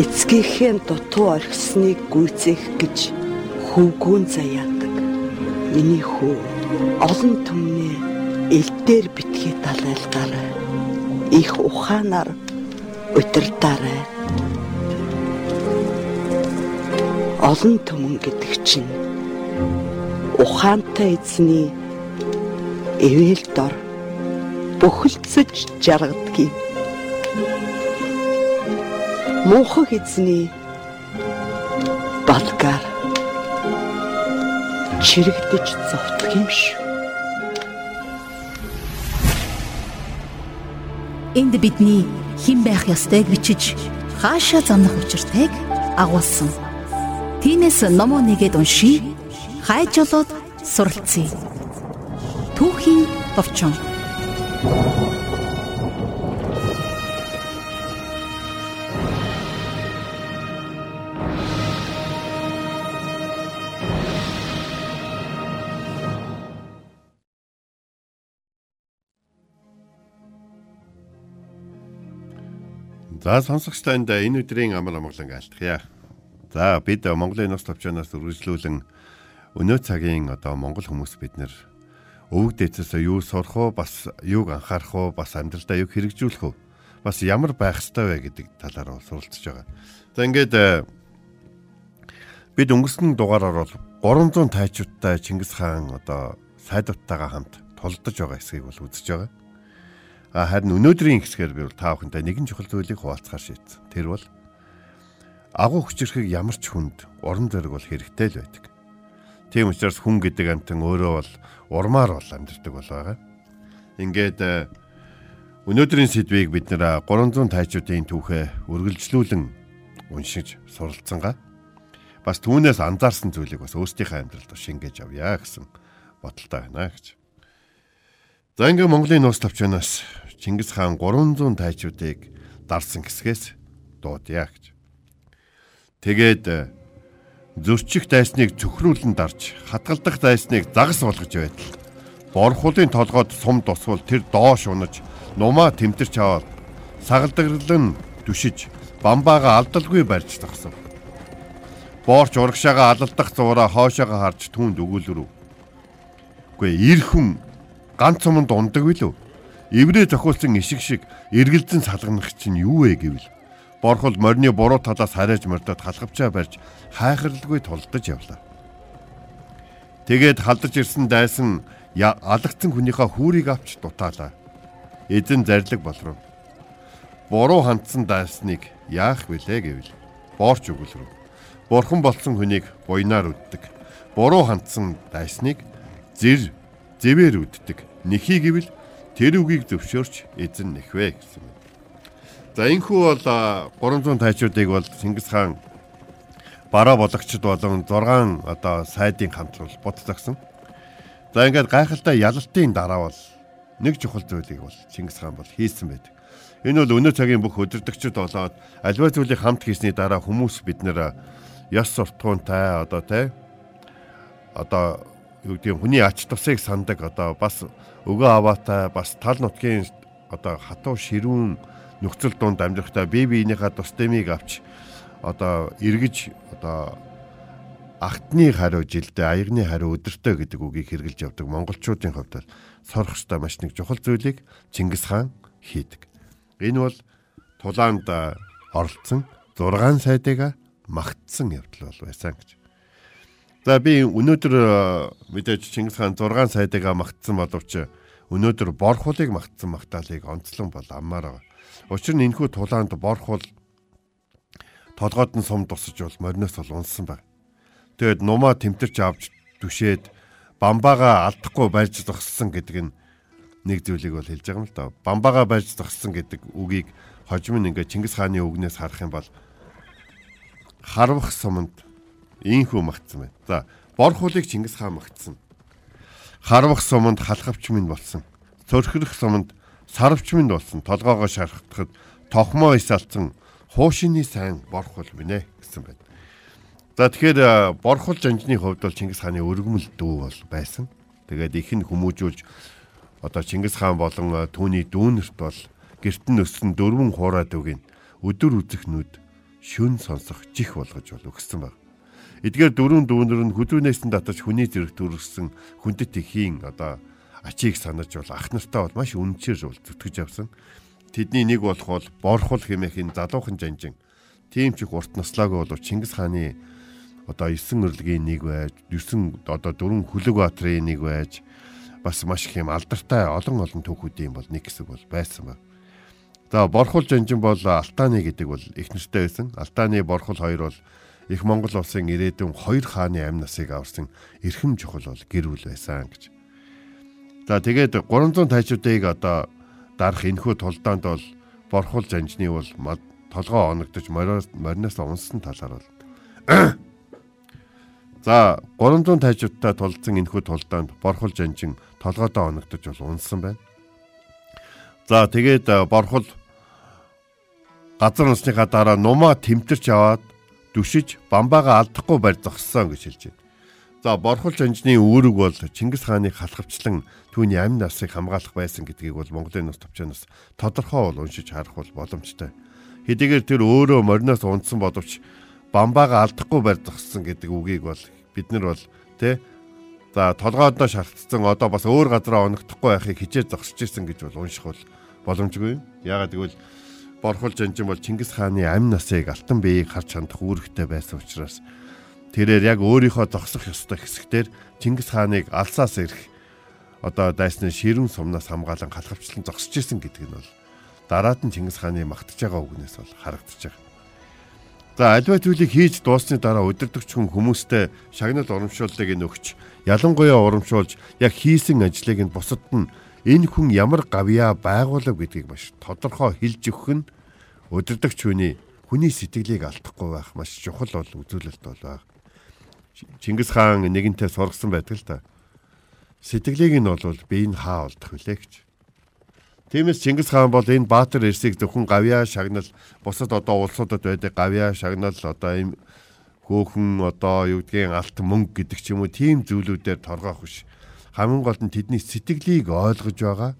эцгийнхээ дутуу орхисныг гүйцээх гэж хөвгүүн заяадаг. Миний хүү олон түмнээ элдээр битгий далайлгаарай. Их ухаанаар удирдаарай. Олон түмэн гэдэг чинь ухаантай эзний эвэл дор бөхөлцөж жаргадгийг муухай эзний балгаар чирэгдэж зовтг юм шүү. Энд бидний хэн байх ёстойг бичиж хаашаа замнах учиртайг агуулсан. Тинээс номоо нэгэд уншия. Хайж болоод суралцъя. Түүхийн товчон. За сонсогчдоо энэ өдрийн амар амгалан айлтгая. За бид Монголын нус товчоноос үргэлжлүүлэн өнөө цагийн одоо монгол хүмүүс бид нэр өвөг дээдсээс юу сурах уу бас юуг анхаарах уу бас амьдралдаа юуг хэрэгжүүлэх үү бас ямар байх ёстой вэ гэдэг талаар суралцж байгаа. За ингээд бид өнгөрсөн дугаараар бол 300 тайчуудтай Чингис хаан одоо сайдвттайгаа хамт тулдаж байгаа эсгийг бол үзэж байгаа. Харин өнөөдрийн хэсгээр би бол та бүхэнтэй нэгэн чухал зүйлийг хуваалцахаар шийдсэн. Тэр бол агуу хүчрэхийг ямар ч хүнд уран зориг бол хэрэгтэй л байдаг. Тийм учраас хүн гэдэг амтан өөрөө бол урмаар бол амьддаг бол байгаа. Ингээд э, өнөөдрийн сэдвийг бид нэр 300 тайчуудын түүхээ үргэлжлүүлэн уншиж суралцсангаа бас түүнээс анзаарсан зүйлийг бас өөрсдийнхээ амьдралд шингээж авъя гэсэн бодолтой байна гэж. За ингээ Монголын нуус тавчнаас Чингис хаан 300 тайчуудыг дарсан хэсгээс дуудъя гэж. Тэгээд э, зөрчих дайсныг цөхрүүлэн дарж, хатгалдах дайсныг загас болгож байтал борхуулын толгойд сум тусвал тэр доош унаж, нумаа тэмтэрч аваад сагалдаглан түшиж, бамбаага алдалгүй барьж тагсав. Боорч урагшаага алалдах зураа хоошоогоо харж түүнд өгүүлрүү. Эр хүн ганц суманд ундаг билүү? Иврэ зохиулсан ишиг шиг эргэлзэн салганах чинь юу вэ гэвэл борхол морины буруу талаас харайж мордод халхавчаа барьж хайхралгүй тулдаж явлаа. Тэгээд халдаж ирсэн дайсан алгцсан хүнийхээ хүүрийг авч дутаалаа. Эзэн зарлиг болров. Буруу хандсан дайсныг яах вүлээ гэвэл боорч өгүүлрв. Бурхан болсон хүнийг буйнаар үддэг. Буруу хандсан дайсныг зэр зэвэр үддэг. Нэхий гэвэл тэр үгийг зөвшөөрч эзэн нэхвэ гэсэн юм. За энхүү бол 300 тайчуудыг бол Чингис хаан бараа болагчд болон 6 одоо сайдын хамтрал бот загсан. За ингээд гайхалтай ялалтын дараа бол нэг чухал зүйлийг бол Чингис хаан бол хийсэн байдаг. Энэ бол өнөө цагийн бүх өдөртөгчд болоод альва зүйлийг хамт хийсний дараа хүмүүс бид нэр ёс суртахуунтай одоо те одоо юу гэдэг хүний ач тусыг сандаг одоо бас өгөө аваатай бас тал нутгийн одоо хатуу ширүүн нөхцөл донд амьдрахтаа бие биенийхээ тус дэмийг авч одоо эргэж одоо агтны хариу жилдээ аягны хариу өдөртөө гэдэг үгийг хэрэгжилж явдаг монголчуудын хувьд сорох ёстой маш нэг чухал зүйлийг Чингис хаан хийдэг. Энэ бол тулаанд оролцсон 6 сайдыг магтсан явдал бол байсан гэж. За би өнөөдөр э, мэдээж Чингис хаан 6 сайдыг магтсан боловч өнөөдөр борхуулыг магтсан магтаалыг онцлон бол аммаар байгаа. Учир нь энэхүү тулаанд борхуул толгойд нь сум тусаж бол мориноос бол унсан баг. Тэгэд нумаа тэмтэрч авч түшээд бамбаага алдахгүй барьж зогссон гэдэг нь нэг зүйлийг бол хэлж байгаа юм л да. Бамбаага барьж зогссон гэдэг үгийг хожим нь ингээд Чингис хааны үгнээс харах юм бол харвах суманд Ийхүү магтсан байна. За, бор хулыг Чингис хаан магтсан. Харвах суманд халахвч минь болсон. Цөрхрөх суманд сарвч минь болсон. Толгоогоо шархтахад тохмоо ис алдсан хуушины сайн борхол минь гэсэн байна. За тэгэхээр борхол жанжны хувьд бол Чингис хааны өргөмөл дүү бол байсан. Тэгээд их нь хүмүүжүүлж одоо Чингис хаан болон түүний дүүнерт бол гэрт нь өссөн дөрвөн хуурай дүүгийн өдөр үзэх нүд шүн сонсох жих болгож бол өгсөн баг. Эдгээр дөрөв дүүнэр нь хүдрүүнээс нь татаж хүний зэрэг төрсөн хүндэт ихийн одоо ачийг санаж бол ах нартаа бол маш үнчээр бол зүтгэж авсан. Тэдний нэг болох бол борхол хэмээхийн залуухан жанжин. Тийм ч их урт наслаагүй бол Чингис хааны одоо 9 өрлөгийн нэг байж, 9 одоо дөрвөн хүлэг баатрын нэг байж бас маш их юм алдартай олон олон түүхүүдийн бол нэг хэсэг бол байсан байна. За борхол жанжин бол Алтааны гэдэг бол их нэртэй байсан. Алтааны борхол хоёр бол их Монгол улсын ирээдүйн хоёр хааны амь насыг аварсан эрхэм чухал бол гэр бүл байсан гэж. За тэгээд 300 тайчуудыг одоо дарах энэхүү тулдаанд бол борхол жанжны бол толгоо оногдож мориноос унсан талаар бол За 300 тайчуудтай тулдсан энэхүү тулдаанд борхол жанжин толгоодоо оногдож бол унсан байна. За тэгээд борхол газар насныхаа дараа нумаа тэмтэрч аваад дүшиж бамбаага алдахгүй барь зогссон гэж хэлж байна. За борхол жанжны үүрэг бол Чингис хааны халахвчлан түүний амь насыг хамгаалах байсан гэдгийг бол Монголын нус товчоноос тодорхой бол уншиж харах бол боломжтой. Хэдийгээр тэр өөрөө мориноос унтсан боловч бамбаага алдахгүй барь зогссон гэдэг үгийг бол бид нар бол тэ за толгойдоо шалтцсан одоо бас өөр газараа оногдохгүй байхыг хичээж зогсож ирсэн гэж бол унших бол боломжгүй. Яагаад гэвэл борхол жанжин бол Чингис хааны амь насыг алтан биеийг харж хандах үүрэгтэй байсан учраас тэрээр яг өөрийнхөө зогсох ёстой хэсэгтэр Чингис хааныг алсаас ирэх одоо дайсны ширүүн сумнаас хамгаалan халахвчлан зогсож исэн гэдэг нь бол дараад нь Чингис хааны магтаж байгаа үгнээс бол харагдаж байгаа. За альва зүйлийг хийж дууссаны дараа удирдахч хүн хүмүүстэй шагнал урамшууллыг нөгч ялангуяа урамшуулж яг хийсэн ажлыг нь бусад нь энэ хүн ямар гавьяа байгуулав гэдгийг маш тодорхой хэлж өгөх нь удирдахч хүний хүний сэтгэлийг алдахгүй байх маш чухал бол үзүүлэлт бол баг. Чингис хаан нэгэнтээ сургасан байдаг л да. Сэтгэлийг нь бол би энэ хаа олдох вүлээ гэж. Тиймээс Чингис хаан бол энэ Баатар эрсийг зөвхөн гавьяа шагнал бусад одоо улсуудад байдаг гавьяа шагнал одоо ийм хөөхөн одоо юу гэдгийг алт мөнгө гэдэг ч юм уу тийм зүйлүүдээр торгоох биш хамгийн гол нь тэдний сэтгэлийг ойлгож байгаа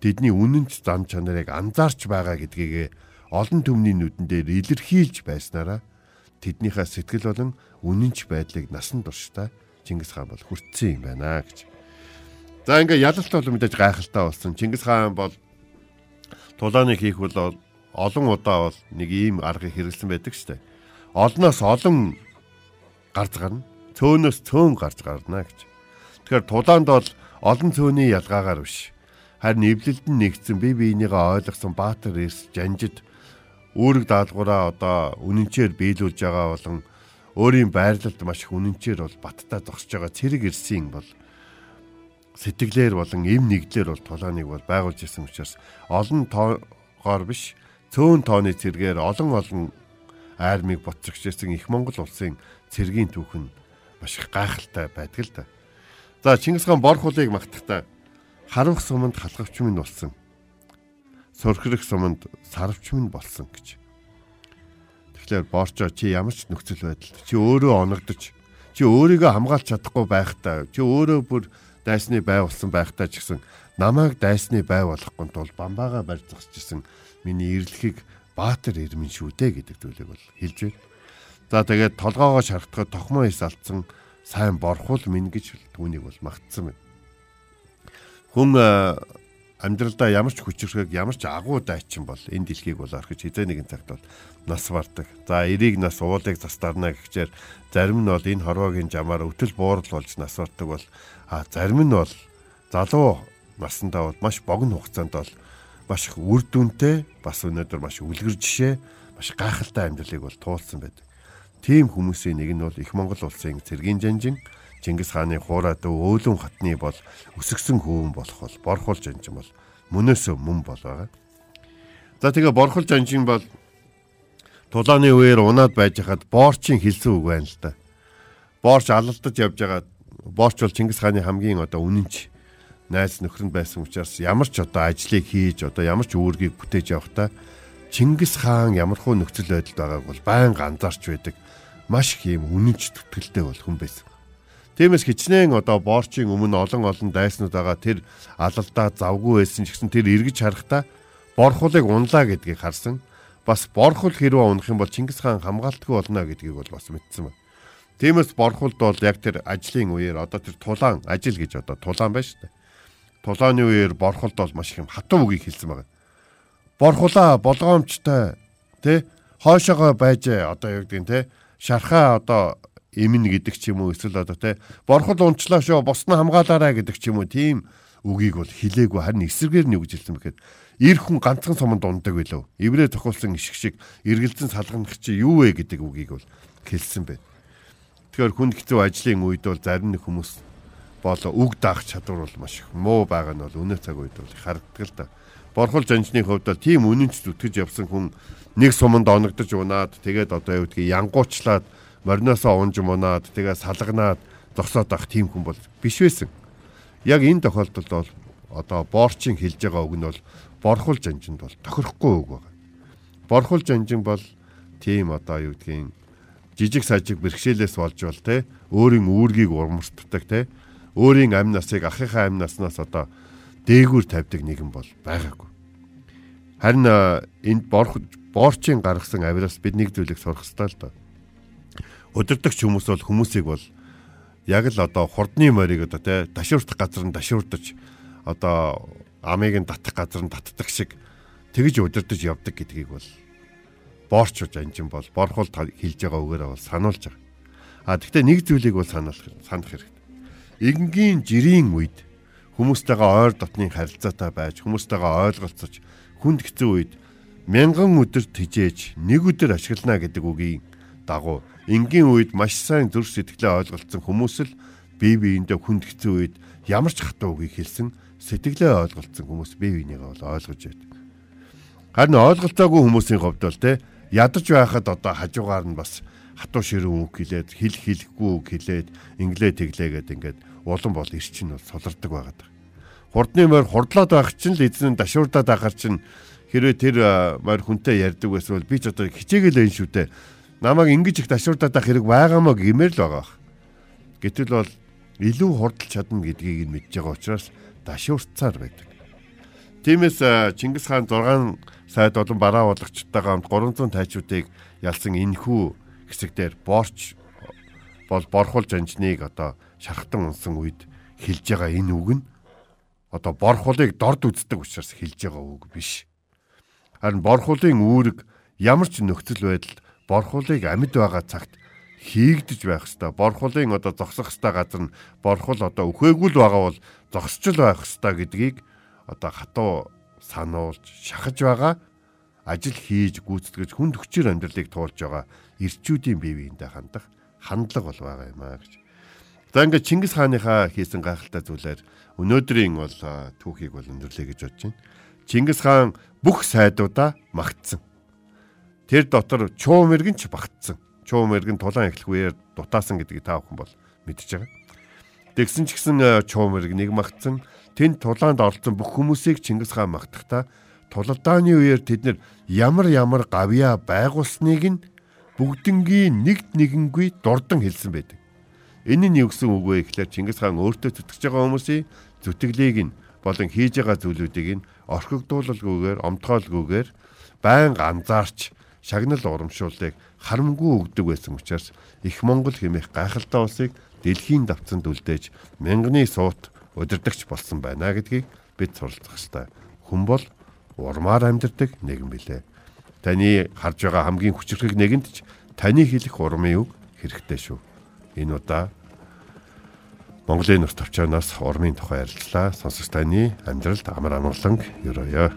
тэдний үнэнч зам чанарыг анзаарч байгаа гэдгийг олон түмний нүдэн дээр илэрхийлж байснараа тэднийхээ сэтгэл болон үнэнч байдлыг насан туршдаа Чингис хаан бол хүртсэн юм байна гэж. За ингээ ялалт бол мэдээж гайхалтай болсон. Чингис хаан бол тулааныг хийх бол олон удаа бол нэг ийм аргыг хэрэглэсэн байдаг штэ. Олноос олон гарч гарна. Цөөнөөс цөөн гарч гарна гэж. Тэгэхээр тулаанд бол олон цөөний ялгаагаар биш. Харин эвлэлд нь нэгдсэн бие биенийгээ ойлгосон баатар эрс жанжид үүрэг даалгавраа одоо үнэнчээр биелүүлж байгаа болон өөрийн байрлалд маш их үнэнчээр бол баттай зогсож байгаа цэрэг ирсийн бол сэтгэлээр болон эм нэгдлэр бол тулааныг бол байгуулж исэн учраас олон тоогоор биш цөөн тооны цэргээр олон олон армийг боцогч исэн их Монгол улсын цэргийн түүх нь маш их гайхалтай байдаг л да. За Чингис хаан бор хулыг магтахдаа харанх суманд халахвч минь болсон. Сөрхрөх суманд сарвч минь болсон гэж. Тэгэхээр борчоо чи ямар ч нөхцөл байдалд чи өөрөө оногдож чи өөрийгөө хамгаалж чадахгүй байхдаа чи өөрөө бүр дайсны бай болсон байхдаа ч гэсэн намайг дайсны бай болохгүй тул бамбаага барь зогсчихсан миний эрлэхийг баатар ирмэн шүү дээ гэдэг зүйлийг бол хэлж байна. За тэгээд толгоогоо шархтахад тохмоо ис алдсан сайн борхол минь гэж түүнийг бол магтсан байна. Хүн амьдралдаа ямар ч хүчрхэг ямар ч агуу дайчин бол энэ дэлхийг бол орхиж хизээ нэгэн цагт бол нас бардаг. За эрийг нас уулыг застарна гэхчээр зарим нь бол энэ хорвоогийн жамаар өвтөл буурал болж нас бардаг бол а зарим нь бол залуу насндаа бол маш богино хугацаанд бол маш их үр дүнтэй бас өнөөдөр маш үлгэр жишээ маш гайхалтай амьдралыг бол туулсан байдаг. Тийм хүмүүсийн нэг нь бол их Монгол улсын цэргийн жанжин Чингис хааны хуурай дөө өөлөн хатны бол өсгсөн хөвөн болох бол борхол жанжин бол мөнөөсөө мөн бол байгаа. За тэгээ борхол жанжин бол тулааны үеэр унаад байж хад боорчийн хэлсэн үг байна л да. Боорч алалдаж явж байгаа боорч бол Чингис хааны хамгийн одоо үнэнч найз нөхрөнд байсан учраас ямар ч одоо ажлыг хийж одоо ямар ч үүргийг бүтээж явахдаа Чингис хаан ямархуу нөхцөл байдалд байгааг бол байнга анзаарч байдаг маш их юм үнэнч тутгэлтэй бол хүн байсан. Тиймээс хичнээн одоо боорчийн өмнө олон олон дайснууд байгаа тэр алалдаа завгүй байсан ч гэсэн тэр эргэж харахтаа борхуулыг унлаа гэдгийг харсан. бас борхол хэрвээ унах юм бол Чингис хаан хамгаалтгүй болно гэдгийг бол бас мэдсэн байна. Тиймээс борхолд бол яг тэр ажлын үеэр одоо тэр тулаан ажил гэж одоо тулаан байна шүү дээ. Тулааны үеэр борхолд бол маш их юм хатуу үгийг хэлсэн байгаа. Борхулаа болгоомжтой тэ? Хойшоогоо байж одоо юу гэдгийг тэ? Шархаа одоо эмнэ гэдэг ч юм уу эсвэл одоо тэ? Борхол унчлаа шүү босноо хамгаалаарай гэдэг ч юм уу тийм үгийг бол хилээгүй харин эсрэгээр нь үгж хэлсэн бэхэд ир хүн ганцхан суманд ундаг билүү? Эврээ тохиолсон ишг шиг эргэлзэн салганах чи юу вэ? гэдэг үгийг бол хэлсэн байна. Тэгэхээр хүн хэцүү ажлын үед бол зарим нэг хүмүүс бол үг даах чадвар бол маш их муу байгаа нь бол өнөө цаг үед бол харагддаг л да. Борхол жанжны хувьд бол тийм үнэнч зүтгэж явсан хүн нэг суманд оногдож унаад тэгээд одоо юу гэдгийг янгуучлаад мориноосоо унж мунаад тэгээд салганаад зогсоод авах тийм хүн бол биш байсан. Яг энэ тохиолдолд бол одоо боорчин хэлж байгаа үг нь бол борхол жанжинд бол тохирохгүй үг байна. Борхол жанжин бол тийм одоо юу гэдгийг жижиг сажиг бэрхшээлээс болж бол те өөрийн үүргийг урмартдаг те өөрийн амь насыг ахыхаа амь наснаас одоо дээгүүр тавьдаг нэгэн бол байгаагүй. Харин энд боорчийн гаргасан авираас бид нэг зүйлийг сурах хэрэгтэй л доо. Өдөртөгч хүмүүс бол хүмүүсийг бол яг л одоо хурдны морийг одоо те дашуурдах газар нь дашуурдаж одоо амийг нь татах газар нь татдаг шиг тэгж удирдах явдаг гэдгийг бол боорчууж анжин бол борхол хэлж байгаа үгээрээ бол сануулж байгаа. А тэгвэл нэг зүйлийг бол санах санах хэрэгтэй. Игэнгийн жирийн үед хүмүүстэйгээ ойр дотны харилцаатай байж хүмүүстэйгээ ойлголцож хүнд хэцүү үед мянган өдөр тижээж нэг өдөр ашиглана гэдэг үгийн дагуу энгийн үед маш сайн зүрх сэтгэлээ ойлголцсон хүмүүс л бие биендээ хүнд хэцүү үед ямар ч хатуу үгийг хэлсэн сэтгэлээ ойлголцсон хүмүүс бие биенийгээ бол ойлгож байдаг. Харин ойлголцоогүй хүмүүсийн хувьд бол те ядаж байхад одоо хажуугаар нь бас хатуу ширүүн үг хэлээд хэл хэлэхгүй үг хэлээд инглээ тэглээгээд ингээд улам бол ир чинь бол солирдог байгаад байна. Хурдны морь хурдлаад байх чинь л эзэн дашуурдаад байхаар чинь хэрвээ тэр морь хүнтэй ярьдаг байсан бол би ч одоо хичээгээл энэ шүү дээ. Намайг ингэж их дашуурдаад байх хэрэг байгаамаа гэмээр л байгаа. Гэтэл бол илүү хурдл чадна гэдгийг нь мэдж байгаа учраас дашуурцаар байдаг. Тиймээс Чингис хаан 6 сайд болон бараа бодлогчтойгоо хамт 300 тайчуудыг ялсан энхүү хэсэгдэр борч бол борхол жанжныг одоо шархтан унсан үед хэлж байгаа энэ үг нь одоо борхолыг дорд үздэг учраас хэлж байгаа үг биш. Харин борхолын үүрэг ямар ч нөхцөл байдалд борхолыг амьд байгаа цагт хийгдэж байх хэвээр. Борхолын одоо зогсох хэвээр газар нь борхол одоо өхөөгүй л байгаа бол зогсчл байх хэвээр гэдгийг одоо хатуу сануулж шахаж байгаа ажил хийж гүйцэтгэж хүнд хүчээр амьдралыг туулж байгаа ирчүүдийн бие биендээ хандах хандлага бол байгаа юм аа гэж. За ингээд Чингис хааныхаа хийсэн гайхалтай зүйлээр өнөөдрийн бол түүхийг бол өндөрлөе гэж бодож байна. Чингис хаан бүх сайдуудаа магтсан. Тэр дотор чуу мэрэгэн ч багтсан. Чуу мэрэгэн тулаан эхлэх үеэр дутаасан гэдгийг та бүхэн бол мэдж байгаа. Тэгсэн ч гэсэн чуу мэрэг нэг магтсан тэнд тулаанд оролцсон бүх хүмүүсийг Чингис хаан магтахдаа тулалдааны үеэр тэд нар ямар ямар гавья байгуулсныг нь бүгднгийн нэгд нэгэнгүй дурдан хэлсэн байдаг. Энэ нь юу гэсэн үг вэ гэхээр Чингис хаан өөртөө зүтгэж байгаа хүмүүсийн зүтгэлийг нь болон хийж байгаа зүйлүүдийг нь орхигдуулалгүйгээр, омтгоолгүйгээр байнга анзаарч шагнал урамшууллыг харамгүй өгдөг байсан учраас их Монгол хэмээх гайхалтай улсыг дэлхийн давцанд үлдээж мянганы суут удирдахч болсон байна гэдгийг бид суралцах ёстой. Хүн бол урмаар амьдардаг нэгэн билээ. Таны харж байгаа хамгийн хүчрхэг нэгэнт ч таны хэлэх урмын үг хэрэгтэй шүү. Энэ удаа Монголын нурт тавчаанаас урмын тухай ярилцлаа. Сонсогч таны амьдралд амар амгаланг өрөөё.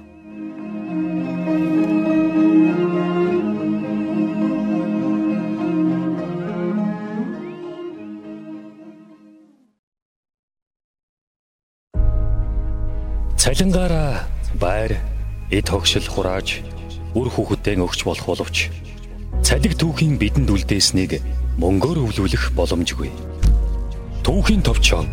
Цалингаараа байр, эд хогшил хурааж үр хүүхэдтэй өгч болох боловч цалиг түүхийн бидэнд үлдээснийг мөнгөөр өвлүүлэх боломжгүй. Түүхийн товчоо